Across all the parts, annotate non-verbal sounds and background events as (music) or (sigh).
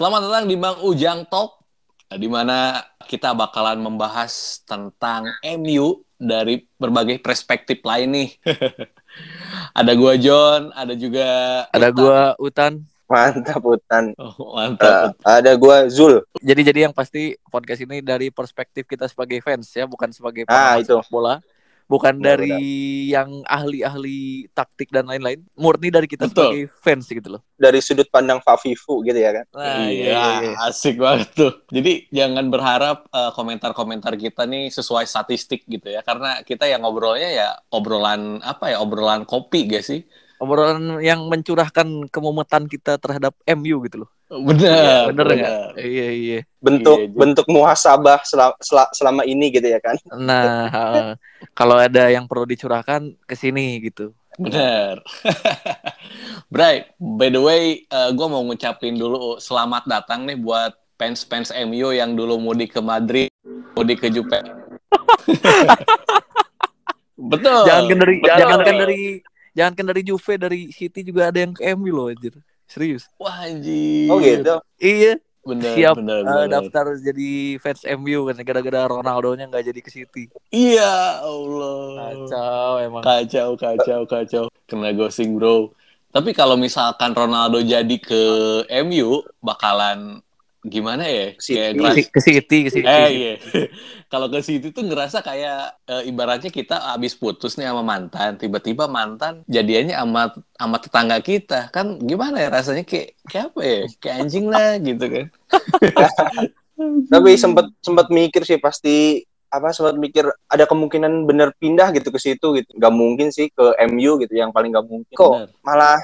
Selamat datang di Bang Ujang Talk, di mana kita bakalan membahas tentang MU dari berbagai perspektif lain nih. (laughs) ada gua John, ada juga Ada gua Utan. Mantap Utan. (laughs) Oh, mantap. Uh, ada gua Zul. Jadi jadi yang pasti podcast ini dari perspektif kita sebagai fans ya, bukan sebagai Ah, itu. sepak bola. Bukan Benar, dari yang ahli-ahli taktik dan lain-lain. Murni dari kita Betul. sebagai fans gitu loh. Dari sudut pandang Fafifu gitu ya kan. Nah, iya, asik banget tuh. Jadi jangan berharap eh, komentar-komentar kita nih sesuai statistik gitu ya, karena kita yang ngobrolnya ya obrolan apa ya, obrolan kopi gak sih? Obrolan yang mencurahkan kemumetan kita terhadap MU gitu loh. Bener, bener nggak? Iya iya. Bentuk Iya, bentuk muhasabah sel- sel- selama ini gitu ya kan. Nah, eh, kalau ada yang perlu dicurahkan ke sini gitu. Bener. (laughs) Bray, by the way, gue mau ngucapin dulu selamat datang nih buat fans-fans MU yang dulu mudik ke Madrid, mudik ke Jupe. (laughs) Betul. Jangan kan dari jangan kan dari jangan kan dari Juve dari City juga ada yang ke MU loh anjir. Serius. Wah anjir. Oh gitu. Iya, Bener, siap bener, bener. daftar jadi fans MU kan gara-gara Ronaldo-nya nggak jadi ke City. Iya, Allah. Kacau emang. Kacau, kacau, kacau. Kena ghosting, bro. Tapi kalau misalkan Ronaldo jadi ke MU, bakalan gimana ya? City. Kayak Ke, ngeras- ke City, ke City. Eh iya. (laughs) Kalau ke situ tuh ngerasa kayak eh, ibaratnya kita abis putus nih sama mantan, tiba-tiba mantan jadiannya sama sama tetangga kita. Kan gimana ya rasanya kayak kayak apa ya? Kayak anjing lah gitu kan. (laughs) Tapi sempet sempet mikir sih pasti apa sempat mikir ada kemungkinan bener pindah gitu ke situ gitu. Gak mungkin sih ke MU gitu yang paling gak mungkin. Kok Bener. malah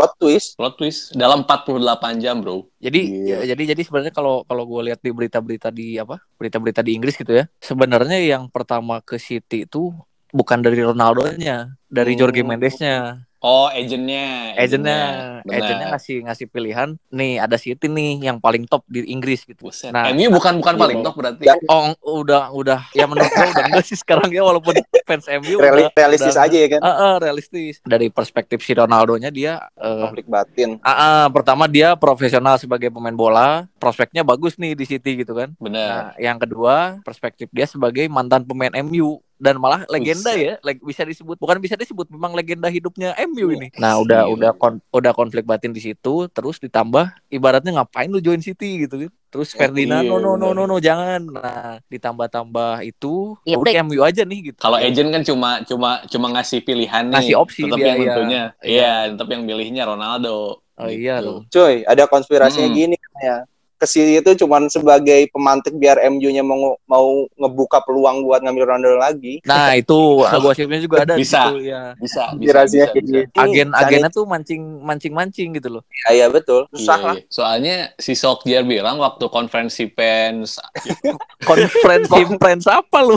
plot twist? Plot twist dalam 48 jam, Bro. Jadi Iya. ya, jadi jadi sebenarnya kalau kalau gue lihat di berita-berita di apa? Berita-berita di Inggris gitu ya. Sebenarnya yang pertama ke City itu bukan dari Ronaldo-nya, dari Hmm. Jorge Mendes-nya. Oh, agentnya. Agentnya, agentnya ngasih ngasih pilihan. Nih ada City nih yang paling top di Inggris gitu. Buset. Nah, MU bukan bukan Iya, paling top berarti. Ya. Oh, udah udah ya menurut gue udah enggak sih sekarang ya walaupun fans MU Reali- udah realistis udah- aja ya kan. Ah, ah, realistis. Dari perspektif si Ronaldo-nya dia eh, Konflik batin. ah, ah, pertama dia profesional sebagai pemain bola, prospeknya bagus nih di City gitu kan. Benar. Nah, yang kedua, perspektif dia sebagai mantan pemain MU dan malah legenda Buset. ya, leg- bisa disebut bukan bisa disebut memang legenda hidupnya MU ini. Nah, udah Gila. udah kon- udah konflik batin di situ, terus ditambah ibaratnya ngapain lu join City gitu kan. Terus Ferdinand iya, no no no no no jangan. Nah, ditambah-tambah itu Iya, udah MU aja nih gitu. Kalau agent kan cuma cuma cuma ngasih pilihan nih. Ngasih opsi tetap dia, yang iya. tentunya. Iya. Iya, tetap yang milihnya Ronaldo. Oh iya Gitu. loh. Cuy, ada konspirasinya Hmm. gini ya. Ke City itu cuman sebagai pemantik biar MU-nya mau mau ngebuka peluang buat ngambil Ronaldo lagi. Nah, (laughs) itu gosipnya juga ada Bisa. situ, ya. Bisa, bisa, bisa, bisa. gitu. Agen-agennya tuh mancing mancing mancing gitu loh. Iya, iya betul. Susah Iya, lah. iya. Soalnya si Solskjaer bilang waktu konferensi fans (laughs) Konferensi pers apa lu?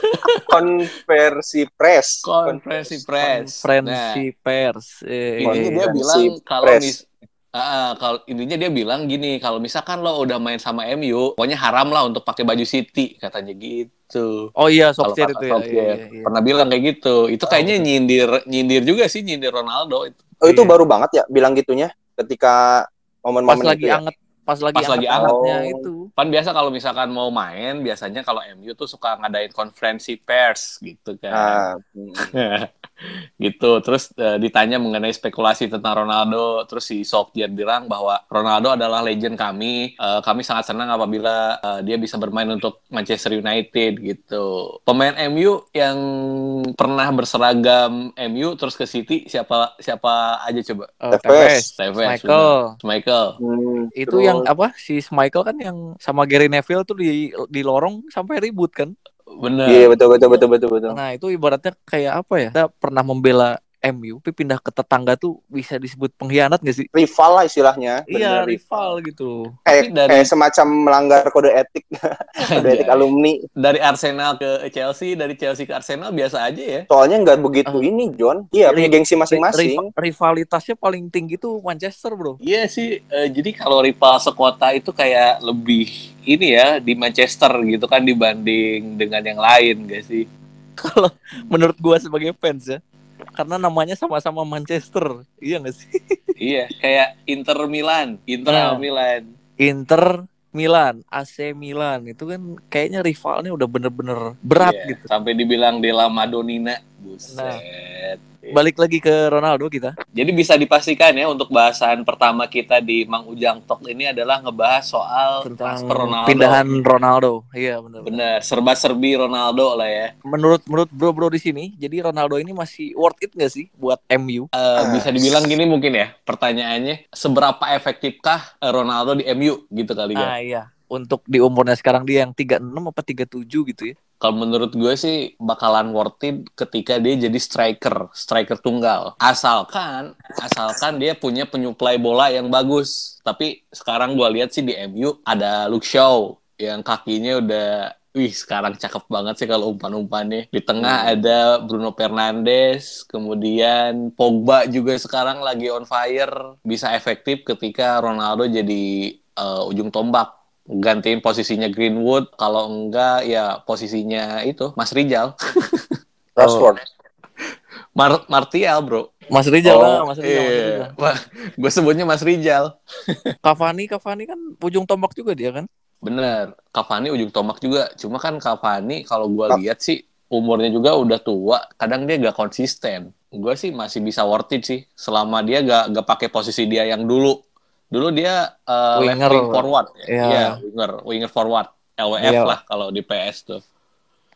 (laughs) Konversi press. konferensi press. Nah, Konferensi pers. Eh, intinya dia Konferensi bilang kalau mis Ah, kalau intinya dia bilang gini, kalau misalkan lo udah main sama MU, pokoknya haram lah untuk pakai baju City, katanya gitu. Oh iya, Solskjaer itu ya. Solskjaer. Iya, iya, iya. Pernah bilang kayak gitu. Itu Oh, kayaknya nyindir nyindir juga sih nyindir Ronaldo itu. Oh, itu Iya. baru banget ya bilang gitunya ketika Pas momen-momen lagi itu ya. anget, pas lagi Pas lagi anget-angetnya anget. itu. Kan biasa kalau misalkan mau main, biasanya kalau MU tuh suka ngadain konferensi pers gitu kan. Ah, (laughs) gitu. Terus eh, ditanya mengenai spekulasi tentang Ronaldo. Terus si Solskjaer bilang bahwa Ronaldo adalah legend kami. Eh, kami sangat senang apabila eh, dia bisa bermain untuk Manchester United gitu. Pemain MU yang pernah berseragam MU terus ke City siapa siapa aja coba? Oh, Tevez. Michael. Michael. Hmm, Itu terus- yang apa? Si Michael kan yang sama Gary Neville tuh di di lorong sampai ribut kan. bener Iya betul betul betul betul betul. Nah, itu ibaratnya kayak apa ya? Kita pernah membela MU, tapi pindah ke tetangga tuh bisa disebut pengkhianat gak sih? Rival lah istilahnya. Iya, Bener, rival gitu. Kayak, dari- kayak semacam melanggar kode etik (laughs) kode etik Anjay. alumni. dari Arsenal ke Chelsea dari Chelsea ke Arsenal biasa aja ya Soalnya nggak begitu Ah. ini John. Iya punya gengsi masing-masing. Riva- rivalitasnya paling tinggi tuh Manchester, Bro. Iya sih, eh, jadi kalau rival sekota itu kayak lebih ini ya di Manchester gitu kan dibanding dengan yang lain gak sih? (laughs) Kalau menurut gua sebagai fans ya, karena namanya sama-sama Manchester, iya gak sih? iya, kayak Inter Milan, Inter Nah. Milan. Inter Milan, AC Milan itu kan kayaknya rivalnya udah bener-bener berat Iya, gitu. Sampai dibilang Della Madonnina. Buset. Nah. Balik lagi ke Ronaldo kita. Jadi bisa dipastikan ya untuk bahasan pertama kita di Mang Ujang Talk ini adalah ngebahas soal tentang transfer Ronaldo. pindahan Ronaldo. Iya benar. Bener, serba-serbi Ronaldo lah ya. Menurut menurut bro-bro di sini, jadi Ronaldo ini masih worth it gak sih buat MU? Eh, bisa dibilang gini mungkin ya, pertanyaannya seberapa efektifkah eh, Ronaldo di MU gitu kali ya? Ah iya. Untuk di umurnya sekarang dia yang 36 apa 37 gitu ya. Kalau menurut gue sih bakalan worth it ketika dia jadi striker, striker tunggal. Asalkan, asalkan dia punya penyuplai bola yang bagus. Tapi sekarang gue lihat sih di MU ada Luke Shaw yang kakinya udah Wih, sekarang cakep banget sih kalau umpan-umpannya. Di tengah ada Bruno Fernandes, kemudian Pogba juga sekarang lagi on fire. Bisa efektif ketika Ronaldo jadi eh, ujung tombak gantiin posisinya Greenwood kalau enggak ya posisinya itu Mas Rijal (laughs) Rashford. Mar Martial bro Mas Rizal Oh, lah, Mas Rizal. Mas iya Rizal. gue sebutnya Mas Rijal (laughs) Cavani, Cavani kan ujung tombak juga dia kan. bener Cavani ujung tombak juga cuma kan Cavani kalau gue lihat sih umurnya juga udah tua kadang dia gak konsisten gue sih masih bisa worth it sih selama dia gak gak pakai posisi dia yang dulu dulu dia uh, left Winger. wing forward ya Iya. Iya, winger winger forward LWF Iya. lah kalau di PS tuh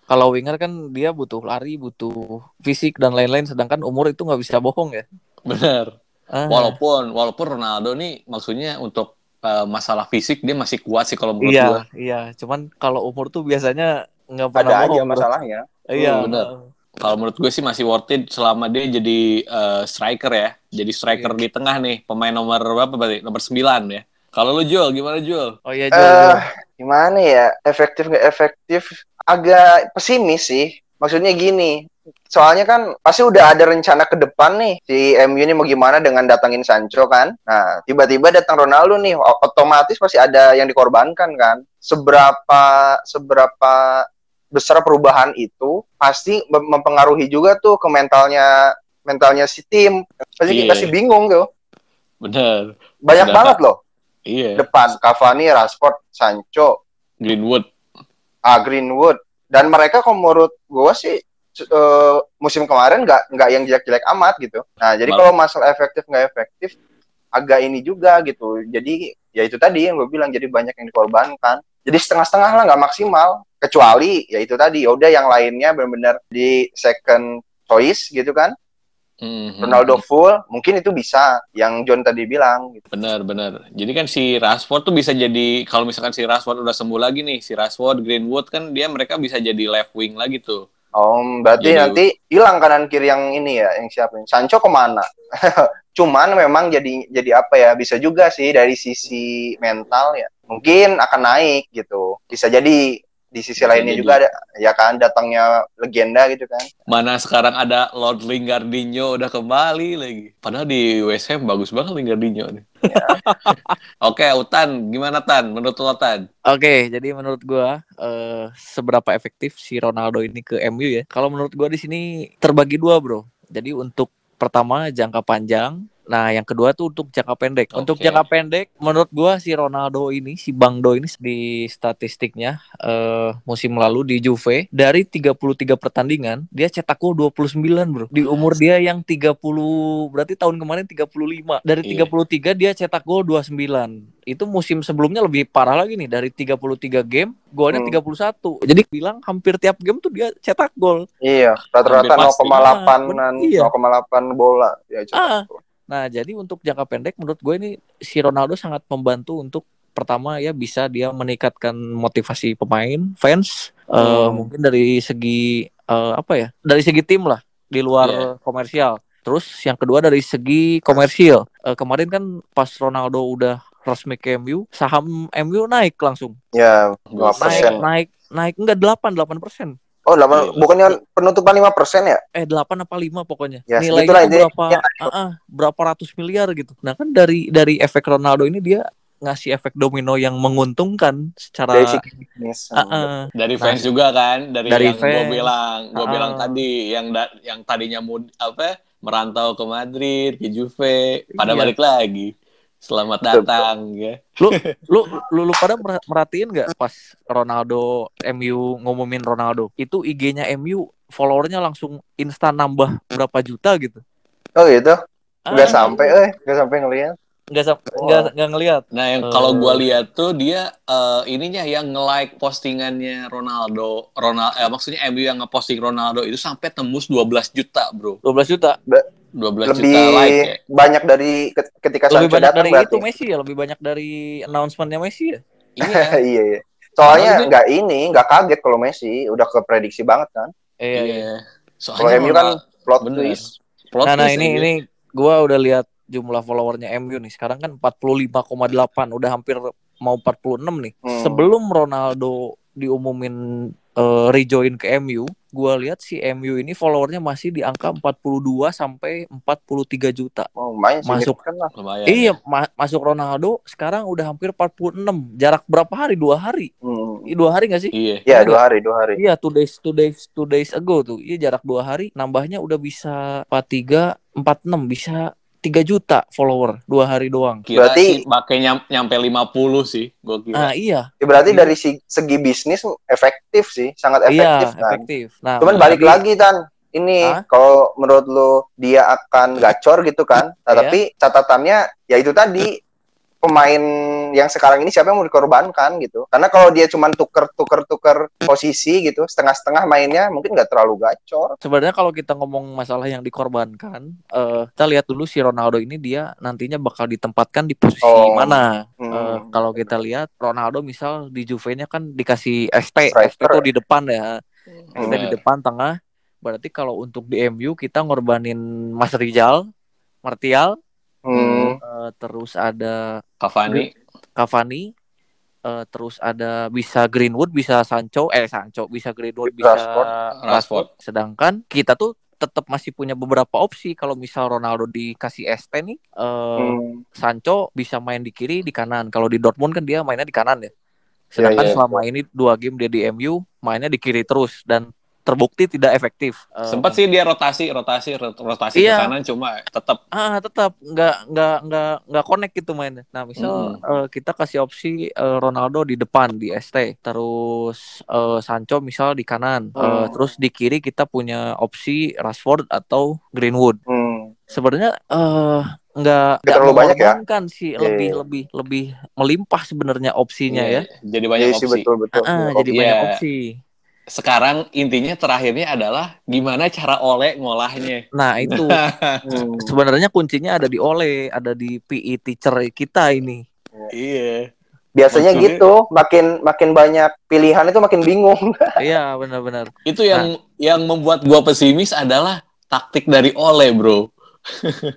Kalau winger kan dia butuh lari, butuh fisik dan lain-lain. Sedangkan umur itu nggak bisa bohong ya. bener Ah, Walaupun walaupun Ronaldo nih maksudnya untuk uh, masalah fisik dia masih kuat sih kalau menurut iya, gua. iya. Cuman kalau umur tuh biasanya nggak Ada pernah aja bohong. bro. masalahnya. Iya, Hmm, bener. Kalau menurut gue sih masih worth it selama dia jadi uh, striker ya. Jadi striker Iya. di tengah nih, pemain nomor berapa berarti? Nomor 9 ya. Kalau lu Jul, gimana Jul? Oh iya, Eh, Jul, Jul. gimana ya? Efektif nggak efektif? Agak pesimis sih. Maksudnya gini, soalnya kan pasti udah ada rencana ke depan nih si MU ini mau gimana dengan datangin Sancho kan. Nah, tiba-tiba datang Ronaldo nih, otomatis pasti ada yang dikorbankan kan. Seberapa seberapa besar perubahan itu pasti mem- mempengaruhi juga tuh ke mentalnya mentalnya si tim. Pasti Iya. pasti bingung tuh. Bener. Banyak Sedangkan- banget loh Iya. depan Cavani, Rashford, Sancho, Greenwood. ah, Greenwood dan mereka kalau menurut gue sih eh, musim kemarin nggak nggak yang jelek-jelek amat gitu. Nah jadi kalau masalah efektif nggak efektif agak ini juga gitu. Jadi ya itu tadi yang gue bilang jadi banyak yang dikorbankan. Jadi setengah-setengah lah nggak maksimal. Kecuali ya itu tadi ya udah yang lainnya benar-benar di second choice gitu kan. Mhm. Ronaldo full mungkin itu bisa yang John tadi bilang gitu. Bener, bener. Jadi kan si Rashford tuh bisa jadi, kalau misalkan si Rashford udah sembuh lagi nih, si Rashford, Greenwood kan dia mereka bisa jadi left wing lagi tuh. Oh, berarti Jadi- nanti hilang kanan kiri yang ini ya, yang siapa ini? Sancho ke mana? (laughs) Cuman memang jadi jadi apa ya? Bisa juga sih dari sisi mental ya. Mungkin akan naik gitu. Bisa jadi di sisi Bisa lainnya juga ada ya kan datangnya legenda gitu kan. Mana sekarang ada Lord Lingardinho udah kembali lagi. Padahal di West Ham bagus banget Lingardinho nih. (laughs) Oke, Utan, gimana Tan? Menurut lo Tan? Oke, jadi menurut gua eh, seberapa efektif si Ronaldo ini ke MU ya? Kalau menurut gua di sini terbagi dua, Bro. Jadi untuk pertama jangka panjang, nah yang kedua tuh untuk jangka pendek. Untuk Oke. jangka pendek, menurut gua si Ronaldo ini, si Bang Do ini di statistiknya eh, musim lalu di Juve dari 33 pertandingan dia cetak gol 29, Bro. Di umur dia yang 30 berarti tahun kemarin 35. Dari Iya. 33 dia cetak gol 29 itu musim sebelumnya lebih parah lagi nih dari 33 game golnya Hmm. 31 jadi bilang hampir tiap game tuh dia cetak gol Iya, rata-rata Hampir pasti. 0,8-an, Iya. 0,8 bola ya cetak Ah. gol. Nah jadi untuk jangka pendek menurut gue ini si Ronaldo sangat membantu untuk pertama ya bisa dia meningkatkan motivasi pemain fans eh, Hmm. mungkin dari segi eh, apa ya dari segi tim lah di luar Iya. komersial. Terus yang kedua dari segi komersial. Eh, kemarin kan pas Ronaldo udah resmi ke MU saham MU naik langsung. Ya, 5 Naik, naik naik enggak 8 8 persen Oh, 8, Iya. bukannya penutupan 5 persen ya? eh 8 apa 5 pokoknya Ya, nilainya tuh intinya. berapa ah, ah, berapa ratus miliar gitu nah kan dari dari efek Ronaldo ini dia ngasih efek domino yang menguntungkan secara Dari ah, ah. Dari Nah, fans juga kan, dari, dari yang gue bilang, gue Ah. bilang tadi yang da- yang tadinya mud apa merantau ke Madrid, ke Juve, pada Iya. balik lagi. Selamat datang ya. Lu (laughs) lu lu, lu pada mer- merhatiin nggak pas Ronaldo MU ngumumin Ronaldo itu IG-nya MU followernya langsung instan nambah berapa juta gitu. Oh gitu. Nggak Ah, sampai eh, nggak sampai ngelihat. nggak sam- nggak nggak ngelihat. Nah, yang Eh. kalau gua lihat tuh dia eh, ininya yang nge-like postingannya Ronaldo, Ronaldo eh, maksudnya MU yang ngeposting Ronaldo itu sampai tembus 12 juta, Bro. 12 juta. 12 Lebih juta like ya. banyak dari ke- ketika Lebih Sancho banyak datang dari berarti. itu Messi ya, lebih banyak dari announcementnya Messi ya. Iya. (laughs) iya, iya. Soalnya nggak ini, nggak kaget kalau Messi udah keprediksi banget kan. Iya, iya. Iya. Kalau Soalnya MU kan plot Bener. twist. plot Nah, nah twist ini aja. ini gua udah lihat jumlah followernya MU nih. Sekarang kan 45,8, udah hampir mau 46 nih. Hmm. Sebelum Ronaldo diumumin eh, rejoin ke MU, gua lihat si MU ini followernya masih di angka 42 sampai 43 juta. Oh, main Masuk. kan lah. lumayan. Iya, ma- masuk Ronaldo sekarang udah hampir 46. Jarak berapa hari? Dua hari. Hmm. Ih, Dua hari gak sih? Iya. Iya, Bener dua hari, dua hari. Iya, two days, two days, two days ago tuh. Iya, jarak dua hari. Nambahnya udah bisa 43, 46, bisa 3 juta follower dua hari doang. Kira Berarti- sih pakai nyam, nyampe 50 sih, gua kira. Ah iya, Ya, berarti Iya. dari si- segi bisnis efektif sih, sangat efektif iya kan. efektif. Nah, Cuman balik tapi- lagi Tan, ini Hah? kalau menurut lu dia akan gacor gitu kan. Nah, Iya. tapi catatannya ya itu tadi (laughs) pemain yang sekarang ini siapa yang mau dikorbankan gitu. Karena kalau dia cuma tuker tuker tuker posisi gitu, setengah-setengah mainnya mungkin nggak terlalu gacor. Sebenarnya kalau kita ngomong masalah yang dikorbankan, eh kita lihat dulu si Ronaldo ini dia nantinya bakal ditempatkan di posisi Oh. mana. Hmm. Eh, kalau kita lihat Ronaldo misal di Juve-nya kan dikasih ST, Striker. ST itu di depan ya. ST di depan tengah. Berarti kalau untuk di MU kita ngorbanin Mas Rijal, Martial, Hmm. Eh, terus ada Cavani. Cavani, eh, terus ada bisa Greenwood, bisa Sancho, eh Sancho, bisa Greenwood, bisa Rashford. Rashford. Sedangkan kita tuh tetap masih punya beberapa opsi kalau misal Ronaldo dikasih ST nih, eh, Hmm. Sancho bisa main di kiri, di kanan. Kalau di Dortmund kan dia mainnya di kanan ya. Sedangkan Iya, iya. selama ini dua game dia di MU mainnya di kiri terus dan terbukti tidak efektif. Eh, Sempat sih dia rotasi, rotasi, rot- rotasi Iya. ke kanan cuma tetap ah tetap nggak nggak nggak nggak connect gitu mainnya. Nah misal eh, kita kasih opsi eh, Ronaldo di depan di ST, terus eh, Sancho misal di kanan, Hmm. terus di kiri kita punya opsi Rashford atau Greenwood. Hmm. Sebenarnya eh nggak nggak terlalu banyak ya? mengorbankan sih, Iya, lebih iya. lebih lebih melimpah sebenarnya opsinya ya. Iya, Jadi banyak sih opsi. betul betul. Ah, Betul. jadi banyak Iya. opsi. Sekarang intinya terakhirnya adalah gimana cara Ole ngolahnya. Nah itu (laughs) sebenarnya kuncinya ada di Ole, ada di PE teacher kita ini. iya. Biasanya Maksudnya- gitu, makin makin banyak pilihan itu makin bingung. (laughs) Iya benar-benar. Itu yang yang membuat gua pesimis adalah taktik dari Ole, Bro.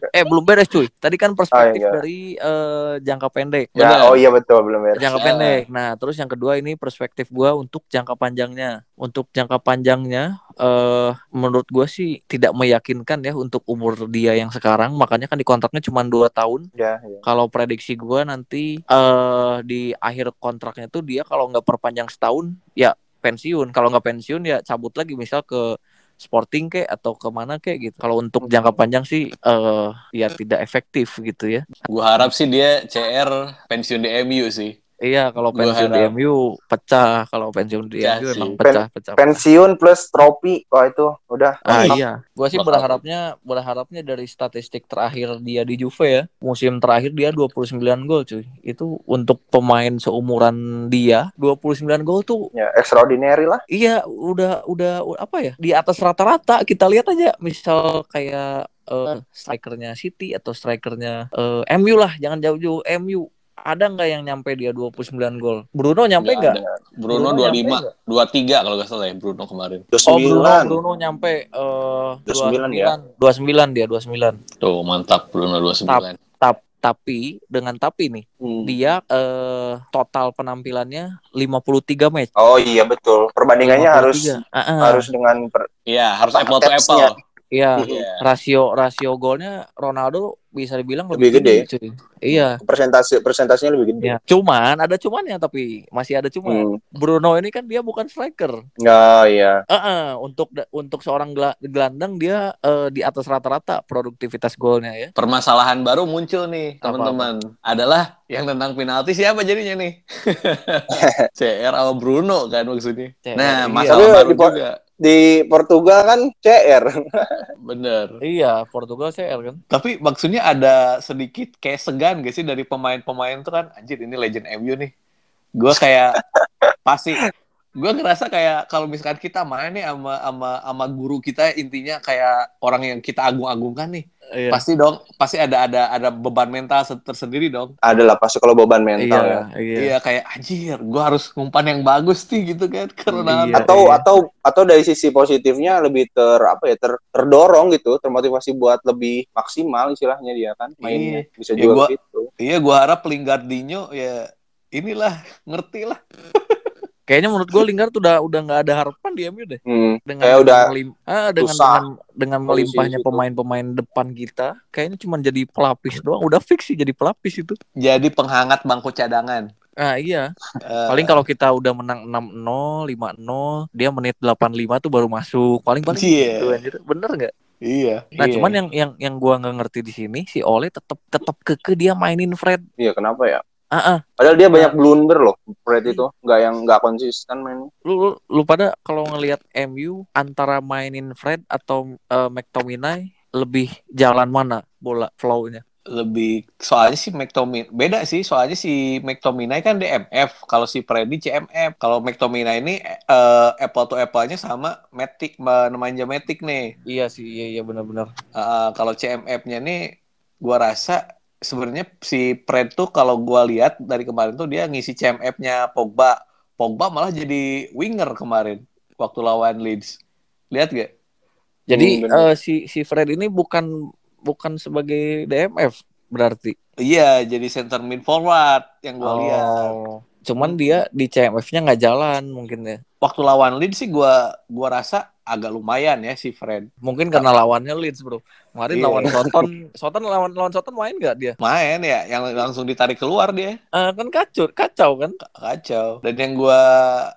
Eh belum beres cuy. Tadi kan perspektif iya. dari eh, jangka pendek. Bener. Ya, oh iya betul belum beres. Jangka Ya. pendek. Nah, terus yang kedua ini perspektif gua untuk jangka panjangnya. Untuk jangka panjangnya eh menurut gua sih tidak meyakinkan ya untuk umur dia yang sekarang. Makanya kan di kontraknya cuma dua tahun. Ya, ya. Kalau prediksi gua nanti eh di akhir kontraknya tuh dia kalau nggak perpanjang setahun ya pensiun. Kalau nggak pensiun ya cabut lagi misal ke Sporting kek atau ke mana kek gitu. Kalau untuk jangka panjang sih eh ya tidak efektif gitu ya. Gua harap sih dia CR pensiun di MU sih. Iya, kalau Gua pensiun di. MU pecah. Kalau pensiun di Pecah MU sih. emang pecah, pecah. Pensiun plus trofi, wah itu udah. Ah Bakal- iya, gua sih bakal- berharapnya berharapnya dari statistik terakhir dia di Juve ya. Musim terakhir dia 29 gol cuy. Itu untuk pemain seumuran dia 29 gol tuh Ya, extraordinary lah. iya udah udah apa ya? Di atas rata-rata kita lihat aja misal kayak eh, strikernya City atau strikernya eh, MU lah, jangan jauh-jauh MU. Ada nggak yang nyampe dia 29 gol? Bruno nyampe Nggak. Bruno, Bruno 25, nyampe 23 kalau nggak salah ya Bruno kemarin. Oh Bruno, Bruno nyampe eh 29 ya? 29 dia 29. Tuh, mantap Bruno 29. Tap, tapi dengan tapi nih Hmm. dia eh total penampilannya 53 match. Oh iya betul. Perbandingannya harus 53. Ah, ah. harus dengan per- Iya, harus apple to apple. Iya. Iya. Rasio rasio golnya Ronaldo bisa dibilang Lebih lebih, tinggi, cuy. Iya. Persentase persentasenya lebih gede. Ya. Cuman ada cumannya tapi masih ada cuman. Hmm. Bruno ini kan dia bukan striker. Oh iya. Heeh, untuk da- untuk seorang gela- gelandang dia eh, di atas rata-rata produktivitas golnya ya. Permasalahan baru muncul nih, teman-teman. Adalah yang tentang penalti siapa jadinya nih? (laughs) (laughs) CR sama Bruno kan maksudnya. CR, nah, iya. masalah Tapi baru juga. Di Portugal kan CR. Bener. Iya, Portugal CR kan. Tapi maksudnya ada sedikit kayak segan gak sih dari pemain-pemain tuh kan, anjir ini legend MU nih. Gue kayak pasti gue ngerasa kayak kalau misalkan kita main nih sama sama sama guru kita intinya kayak orang yang kita agung-agungkan nih Iya. pasti dong pasti ada ada ada beban mental se- tersendiri dong Adalah pasti kalau beban mental iya, ya. iya. iya kayak anjir gue harus ngumpan yang bagus nih gitu kan karena Iya. atau atau atau dari sisi positifnya lebih ter apa ya ter, terdorong gitu termotivasi buat lebih maksimal istilahnya dia kan mainnya bisa Ya, juga gua- gitu iya gue harap Lingardinho ya inilah ngerti lah (laughs) Kayaknya menurut gue Lingard tuh udah udah nggak ada harapan di MU deh. hmm. Dengan Kayak udah melim- ah, dengan dengan dengan melimpahnya situ. pemain-pemain depan kita, kayaknya cuma jadi pelapis doang. Udah fix sih jadi pelapis itu. jadi penghangat bangku cadangan Ah iya, Eh, paling kalau kita udah menang 6-0, 5-0, dia menit 85 tuh baru masuk. Paling-paling Iya. gitu anjir. Bener nggak? iya Nah, iya. cuman yang yang yang gua nggak ngerti di sini si Ole tetap tetap keke dia mainin Fred. iya kenapa ya Ah, ah. padahal dia banyak blunder loh Fred itu nggak yang nggak konsisten main Lu, lu lu pada kalau ngelihat MU antara mainin Fred atau eh, McTominay lebih jalan mana bola flow-nya? lebih soalnya si McTominay beda sih soalnya si McTominay kan DMF kalau si Freddy CMF kalau McTominay ini eh, apple to apple-nya sama Matic namanya Matic nih Iya sih, iya iya benar-benar. Eh, kalau CMF-nya nih gua rasa sebenarnya si Fred tuh kalau gua lihat dari kemarin tuh dia ngisi CMF-nya Pogba Pogba malah jadi winger kemarin waktu lawan Leeds lihat gak Jadi Hmm, eh, si si Fred ini bukan bukan sebagai DMF berarti. iya jadi center mid forward yang gua lihat Oh. Cuman dia di CMF-nya nggak jalan mungkin ya. waktu lawan Leeds sih gua gua rasa agak lumayan ya si Fred. Mungkin karena lawannya Leeds, Bro. Kemarin Iya. lawan Soton, Soton lawan lawan Soton main nggak dia? Main ya yang langsung ditarik keluar dia. Eh, kan kacau, kacau kan? Kacau. Dan yang gua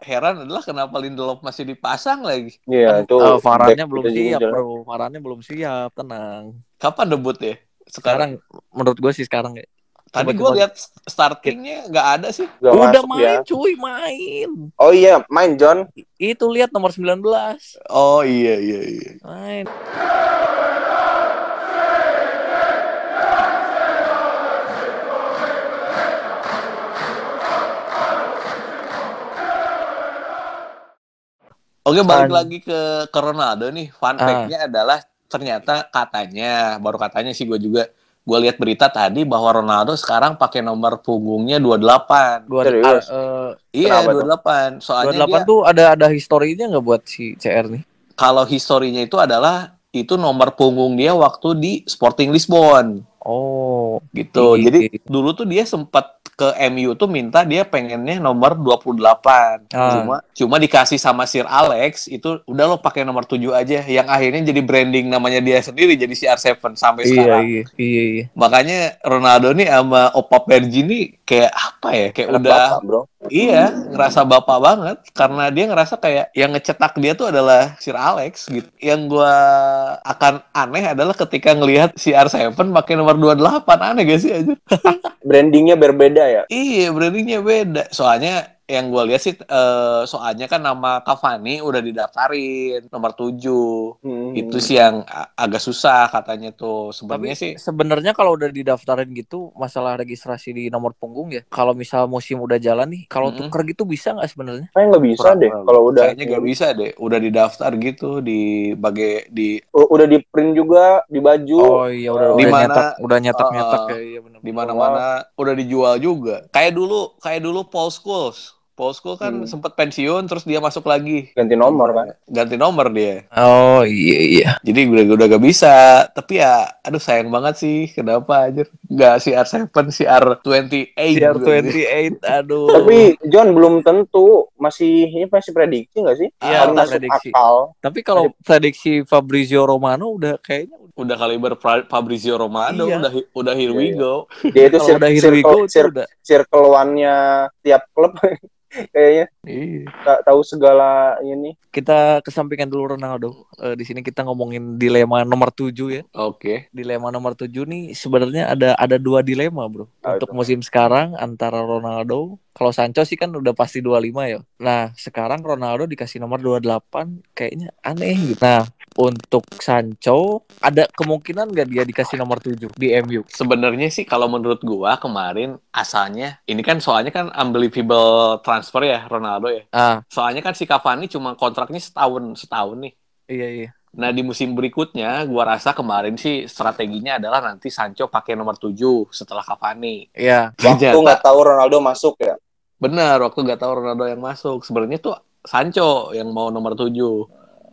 heran adalah kenapa Lindelof masih dipasang lagi. iya itu Eh, Varane back belum juga siap, jelek. Bro. Varane belum siap, tenang. Kapan debut ya? Sekarang. Sekarang menurut gue sih sekarang ya. Tadi coba. lihat startingnya nggak ada sih. Nggak Udah masuk main, ya. cuy, main. oh iya main John Itu lihat nomor 19. Oh iya iya iya. Main. Oke balik Fun. lagi ke, ke Ronaldo nih. Fun Ah. fact-nya adalah ternyata katanya baru katanya sih gue juga gue lihat berita tadi bahwa Ronaldo sekarang pakai nomor punggungnya 28. Dua, Serius? eh, Iya, Kenapa tuh? 28. Soalnya 28 dia tuh ada ada historinya nggak buat si CR nih? kalau historinya itu adalah itu nomor punggung dia waktu di Sporting Lisbon Oh, gitu. Iya. Jadi dulu tuh dia sempat ke MU tuh minta dia pengennya nomor 28. Ah. Cuma cuma dikasih sama Sir Alex itu udah lo pakai nomor 7 aja yang akhirnya jadi branding namanya dia sendiri jadi CR7 sampai iya sekarang. iya iya iya. Makanya Ronaldo nih sama Opa Pergi nih kayak apa ya? Kayak Anak udah bapak, bro Iya, ngerasa bapak banget karena dia ngerasa kayak yang ngecetak dia tuh adalah Sir Alex gitu. Yang gua akan aneh adalah ketika ngelihat si R7 pakai nomor 28 aneh gak sih aja? brandingnya berbeda ya Iya, brandingnya beda. Soalnya yang gua lihat sih eh, soalnya kan nama Cavani udah didaftarin nomor 7. Hmm. Itu sih yang agak susah katanya tuh. Sebenarnya sih sebenarnya kalau udah didaftarin gitu masalah registrasi di nomor punggung ya. Kalau misal musim udah jalan nih, kalau Mm-mm. tuker gitu bisa nggak sebenarnya? Kayak nggak bisa kurang- deh kalau udah kayaknya gak bisa deh. Udah didaftar gitu di bagai di U- udah di print juga di baju Oh iya udah Di udah mana- nyetak, udah nyetak nyetak Ah, ya iya benar. di mana-mana udah dijual juga. Kayak dulu, kayak dulu Paul Scholes. Paul Scholes kan Hmm. sempat pensiun terus dia masuk lagi. Ganti nomor kan. Ganti nomor dia. Oh iya iya. Jadi udah udah gak bisa. Tapi ya aduh sayang banget sih. Kenapa aja? Gak CR7, CR28. CR28 aduh. Tapi John belum tentu masih ini masih prediksi nggak sih? Iya, prediksi. akal. Tapi kalau prediksi Fabrizio Romano udah kayaknya udah kaliber Fabrizio Romano Iya. udah udah here we Iya, go. Dia itu udah here we circle, go itu cir- udah circle one-nya tiap klub (laughs) kayaknya Iya. tak tahu segala ini. kita kesampingkan dulu Ronaldo. Eh, di sini kita ngomongin dilema nomor 7 ya. Oke. Dilema nomor 7 nih sebenarnya ada ada dua dilema, Bro. Apa Untuk itu? musim sekarang antara Ronaldo, kalau Sancho sih kan udah pasti 25 ya. Nah, sekarang Ronaldo dikasih nomor 28 kayaknya aneh gitu. Nah, untuk Sancho ada kemungkinan nggak dia dikasih nomor 7 di MU? Sebenarnya sih kalau menurut gua kemarin asalnya ini kan soalnya kan unbelievable transfer ya Ronaldo ya. Ah, Soalnya kan si Cavani cuma kontraknya setahun setahun nih. iya iya. Nah di musim berikutnya gua rasa kemarin sih strateginya adalah nanti Sancho pakai nomor 7 setelah Cavani. Iya. Waktu nggak tahu Ronaldo masuk ya. Benar, waktu nggak tahu Ronaldo yang masuk. Sebenarnya tuh Sancho yang mau nomor 7.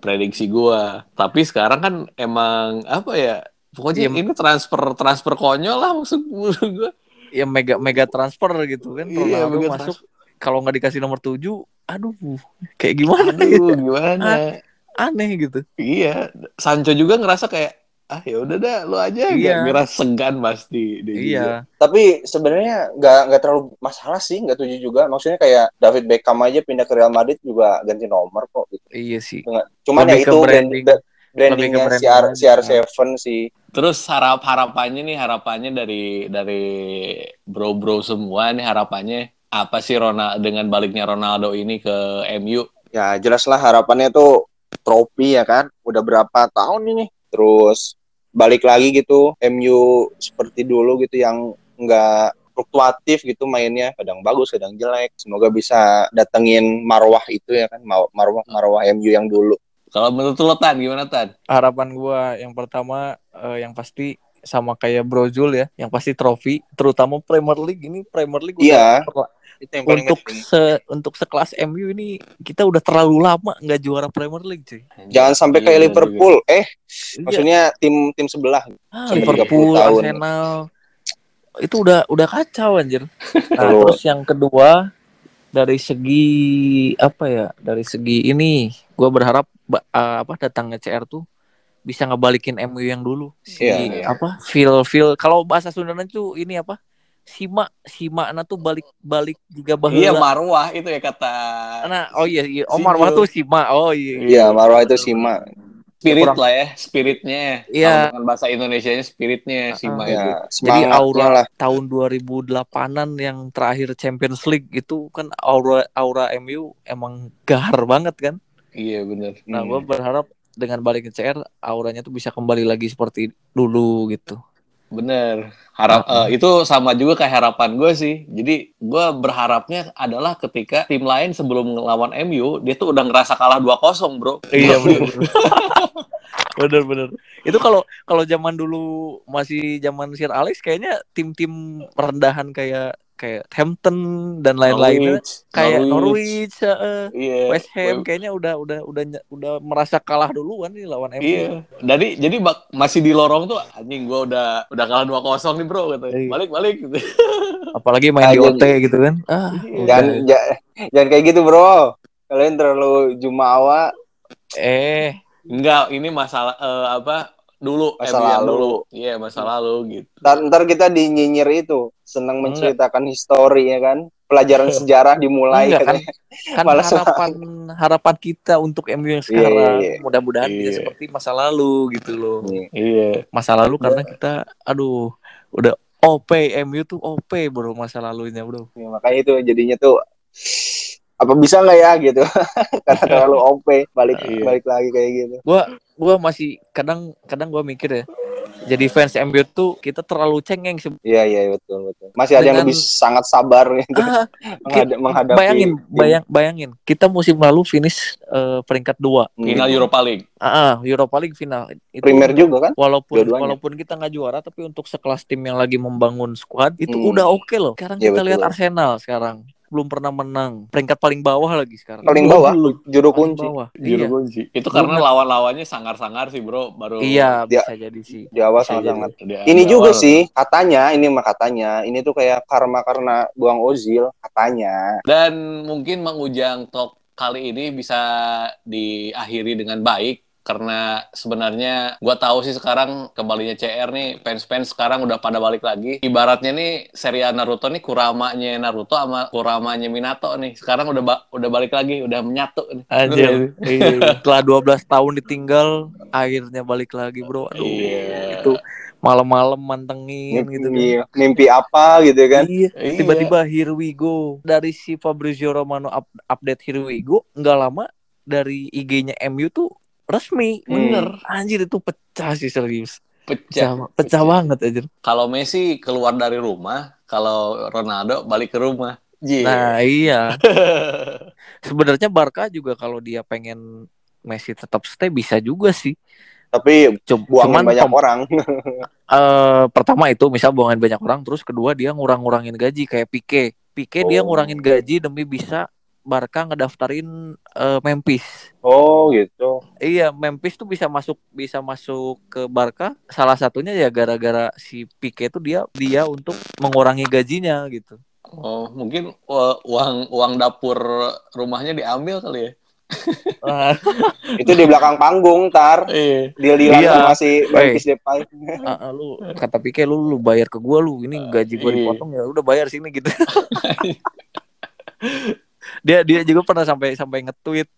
Prediksi gua. Tapi sekarang kan emang apa ya? Pokoknya Iya. ini transfer transfer konyol lah maksud (laughs) gua. Ya mega mega transfer gitu kan Iya, Ronaldo mega masuk kalau nggak dikasih nomor 7, aduh, kayak gimana Aduh, gitu. gimana? Aneh gitu. Iya, Sancho juga ngerasa kayak ah ya udah dah lu aja Iya. nggak ngerasa segan pasti dia juga. Iya. Tapi sebenarnya nggak nggak terlalu masalah sih, nggak tujuh juga. Maksudnya kayak David Beckham aja pindah ke Real Madrid juga ganti nomor kok. Gitu. Iya sih. Cuman Lebih ya ke itu branding. brand, brandingnya ke CR, branding CR7 sih. Terus harap harapannya nih harapannya dari dari bro-bro semua nih harapannya apa sih Ronaldo dengan baliknya Ronaldo ini ke MU? Ya jelas lah harapannya tuh trofi ya kan. Udah berapa tahun ini. Terus balik lagi gitu MU seperti dulu gitu yang nggak fluktuatif gitu mainnya. Kadang bagus kadang jelek. Semoga bisa datengin marwah itu ya kan Mar- marwah marwah MU yang dulu. Kalau menurut lo Tan gimana Tan? Harapan gua yang pertama eh, yang pasti sama kayak Brozul ya, yang pasti trofi, terutama Premier League ini Premier League udah Iya. terla- itu yang paling untuk se untuk sekelas MU ini kita udah terlalu lama nggak juara Premier League cuy. jangan sampai kayak Iya, Liverpool eh Iya. maksudnya tim tim sebelah Ah, Liverpool, 30 tahun. Arsenal itu udah udah kacau anjir. Nah, terus yang kedua dari segi apa ya? Dari segi ini gua berharap eh, apa datangnya CR tuh bisa ngebalikin MU yang dulu. Si Iya, iya. apa? Feel feel kalau bahasa Sundana itu ini apa? Sima Sima na tuh balik balik juga baheula. Iya Marwah itu ya kata Nah, oh iya, iya. Omar Single. Wah tuh Sima. Oh iya. iya marwah itu Sima spirit kurang- lah ya, spiritnya. Iya. Kalau dengan bahasa Indonesianya spiritnya Sima Ah, itu. ya Jadi aura lah tahun 2008-an yang terakhir Champions League itu kan aura aura MU emang gahar banget kan. Iya benar. Nah, Hmm. gue berharap dengan balik ke CR auranya tuh bisa kembali lagi seperti dulu gitu. Bener. Harap eh, itu sama juga kayak harapan gue sih. Jadi gue berharapnya adalah ketika tim lain sebelum ngelawan MU dia tuh udah ngerasa kalah 2-0, Bro. Iya (laughs) benar. bener bener. Itu kalau kalau zaman dulu masih zaman Sir Alex kayaknya tim-tim rendahan kayak kayak Hampton dan lain-lainnya Norwich, kayak Norwich, eh, Iya. West Ham kayaknya udah udah udah udah merasa kalah duluan nih lawan MU. Iya. Jadi jadi bak- masih di lorong tuh anjing gua udah udah kalah 2-0 nih, Bro gitu. Iya. Balik balik gitu. Apalagi main di Ah, OT gitu kan. Ah, jangan ja- jangan kayak gitu bro kalian terlalu jumawa eh Enggak, ini masalah eh, apa? Dulu Masa MU lalu. dulu. Iya, masa lalu gitu. ntar, ntar kita dinyinyir itu senang menceritakan histori ya kan pelajaran sejarah dimulai Enggak, kan? kan Malas harapan harapan kita untuk MU yang sekarang Iya, iya. mudah-mudahan bisa Iya. seperti masa lalu gitu loh. Iya. Masa lalu karena kita aduh udah OP MU tuh OP bro masa lalunya bro. Ya, makanya itu jadinya tuh apa bisa nggak ya gitu (laughs) karena terlalu OP balik Iya. balik lagi kayak gitu Gua gua masih kadang kadang gua mikir ya. Jadi fans MU tuh kita terlalu cengeng sebe- iya iya betul betul masih ada yang Dengan- lebih sangat sabar gitu Ah, (laughs) menghada- menghadapi bayangin tim. bayang bayangin kita musim lalu finish eh, peringkat dua Hmm. Final Europa League. ah ah, Europa League final itu Premier juga kan walaupun Dua-duanya. walaupun kita nggak juara tapi untuk sekelas tim yang lagi membangun squad itu Hmm. udah oke loh sekarang Iya, kita betul. lihat Arsenal sekarang belum pernah menang. Peringkat paling bawah lagi sekarang. Paling bawah, juru Paling kunci. bawah. Juru Iya. kunci. Itu karena lawan-lawannya sangar-sangar sih, Bro. Baru Iya, Dia- bisa jadi sih. Di awal bisa sangat-sangat. jadi. Di- Ini di juga awal. sih katanya, ini mah katanya, ini tuh kayak karma karena buang Ozil katanya. Dan mungkin Mang Ujang Talk kali ini bisa diakhiri dengan baik karena sebenarnya gua tahu sih sekarang kembalinya CR nih fans-fans sekarang udah pada balik lagi. Ibaratnya nih serial Naruto nih kuramanya Naruto sama kuramanya Minato nih. Sekarang udah ba- udah balik lagi, udah menyatu nih. Anjir. Iya. Setelah 12 tahun ditinggal, akhirnya balik lagi, Bro. Aduh, Iya. itu malam-malam mantengin gitu kan. Iya, mimpi apa gitu kan. Iya, Iya. tiba-tiba here we go. Dari si Fabrizio Romano up- update here we go, nggak lama dari IG-nya MU tuh resmi. Bener. Anjir itu pecah sih serius. Pecah. Pecah, pecah banget anjir. Kalau Messi keluar dari rumah, kalau Ronaldo balik ke rumah. Iya. Nah, iya. (laughs) Sebenarnya Barca juga kalau dia pengen Messi tetap stay bisa juga sih. Tapi Cuman banyak orang. (laughs) (laughs) eh, pertama itu misal buangin banyak orang, terus kedua dia ngurang-ngurangin gaji kayak Pique. Pique dia Oh. ngurangin gaji demi bisa Barca ngedaftarin eh, Memphis. Oh gitu. Iya, Memphis tuh bisa masuk bisa masuk ke Barca. Salah satunya ya gara-gara si Pique itu dia dia untuk mengurangi gajinya gitu. Oh, mungkin uh, uang uang dapur rumahnya diambil kali ya. Ah, (laughs) Itu di belakang panggung, tar. Iya. Deal-dealan Iya. sama si Memphis Depay. ah, ah, lu kata Pique lu lu bayar ke gua lu ini gaji gua Iya. dipotong ya udah bayar sini gitu. (laughs) dia dia juga pernah sampai sampai nge-tweet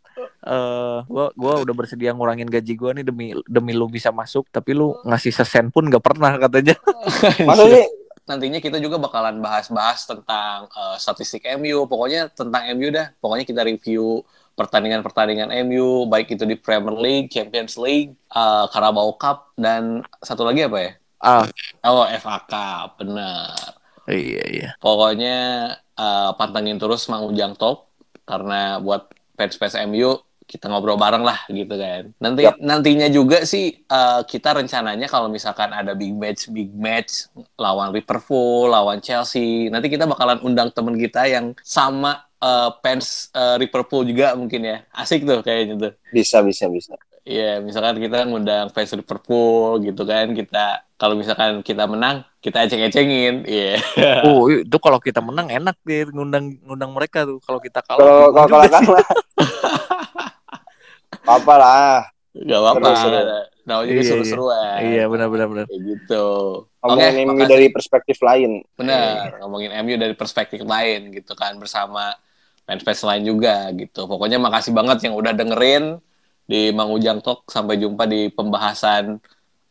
eh gua gua udah bersedia ngurangin gaji gua nih demi demi lu bisa masuk tapi lu ngasih sesen pun gak pernah katanya. (laughs) Maksudnya Nantinya kita juga bakalan bahas-bahas tentang uh, statistik MU. Pokoknya tentang MU dah. Pokoknya kita review pertandingan-pertandingan MU, baik itu di Premier League, Champions League, uh, Carabao Cup, dan satu lagi apa ya? Ah, Oh, FA Cup, benar. iya iya. Pokoknya uh, pantengin terus Mang Ujang Talk karena buat fans-fans MU kita ngobrol bareng lah gitu kan. Nanti Yap. nantinya juga sih uh, kita rencananya kalau misalkan ada big match big match lawan Liverpool, lawan Chelsea, nanti kita bakalan undang temen kita yang sama uh, fans uh, Liverpool juga mungkin ya. Asik tuh kayaknya tuh. bisa bisa bisa. Iya, misalkan kita ngundang fans Liverpool gitu kan, kita kalau misalkan kita menang, kita eceng-ecengin. Iya. Oh, itu kalau kita menang enak deh ngundang ngundang mereka tuh. Kalau kita Kalau kalah kalau kalah kalah. (laughs) Apa lah. Gak apa-apa. Seru-seru. Namanya juga Iya, iya. seru-seruan. Iya, benar benar benar. Kayak gitu. Ngomongin Oke, MU makasih. dari perspektif lain. Benar, ngomongin MU dari perspektif lain gitu kan bersama fans-fans lain juga gitu. Pokoknya makasih banget yang udah dengerin di Mang Ujang Talk. Sampai jumpa di pembahasan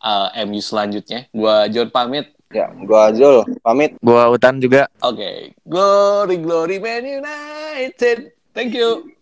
uh, MU selanjutnya. Gua John pamit. Ya, gua Jul pamit. Gua Utan juga Oke, glory glory Man United. Thank you.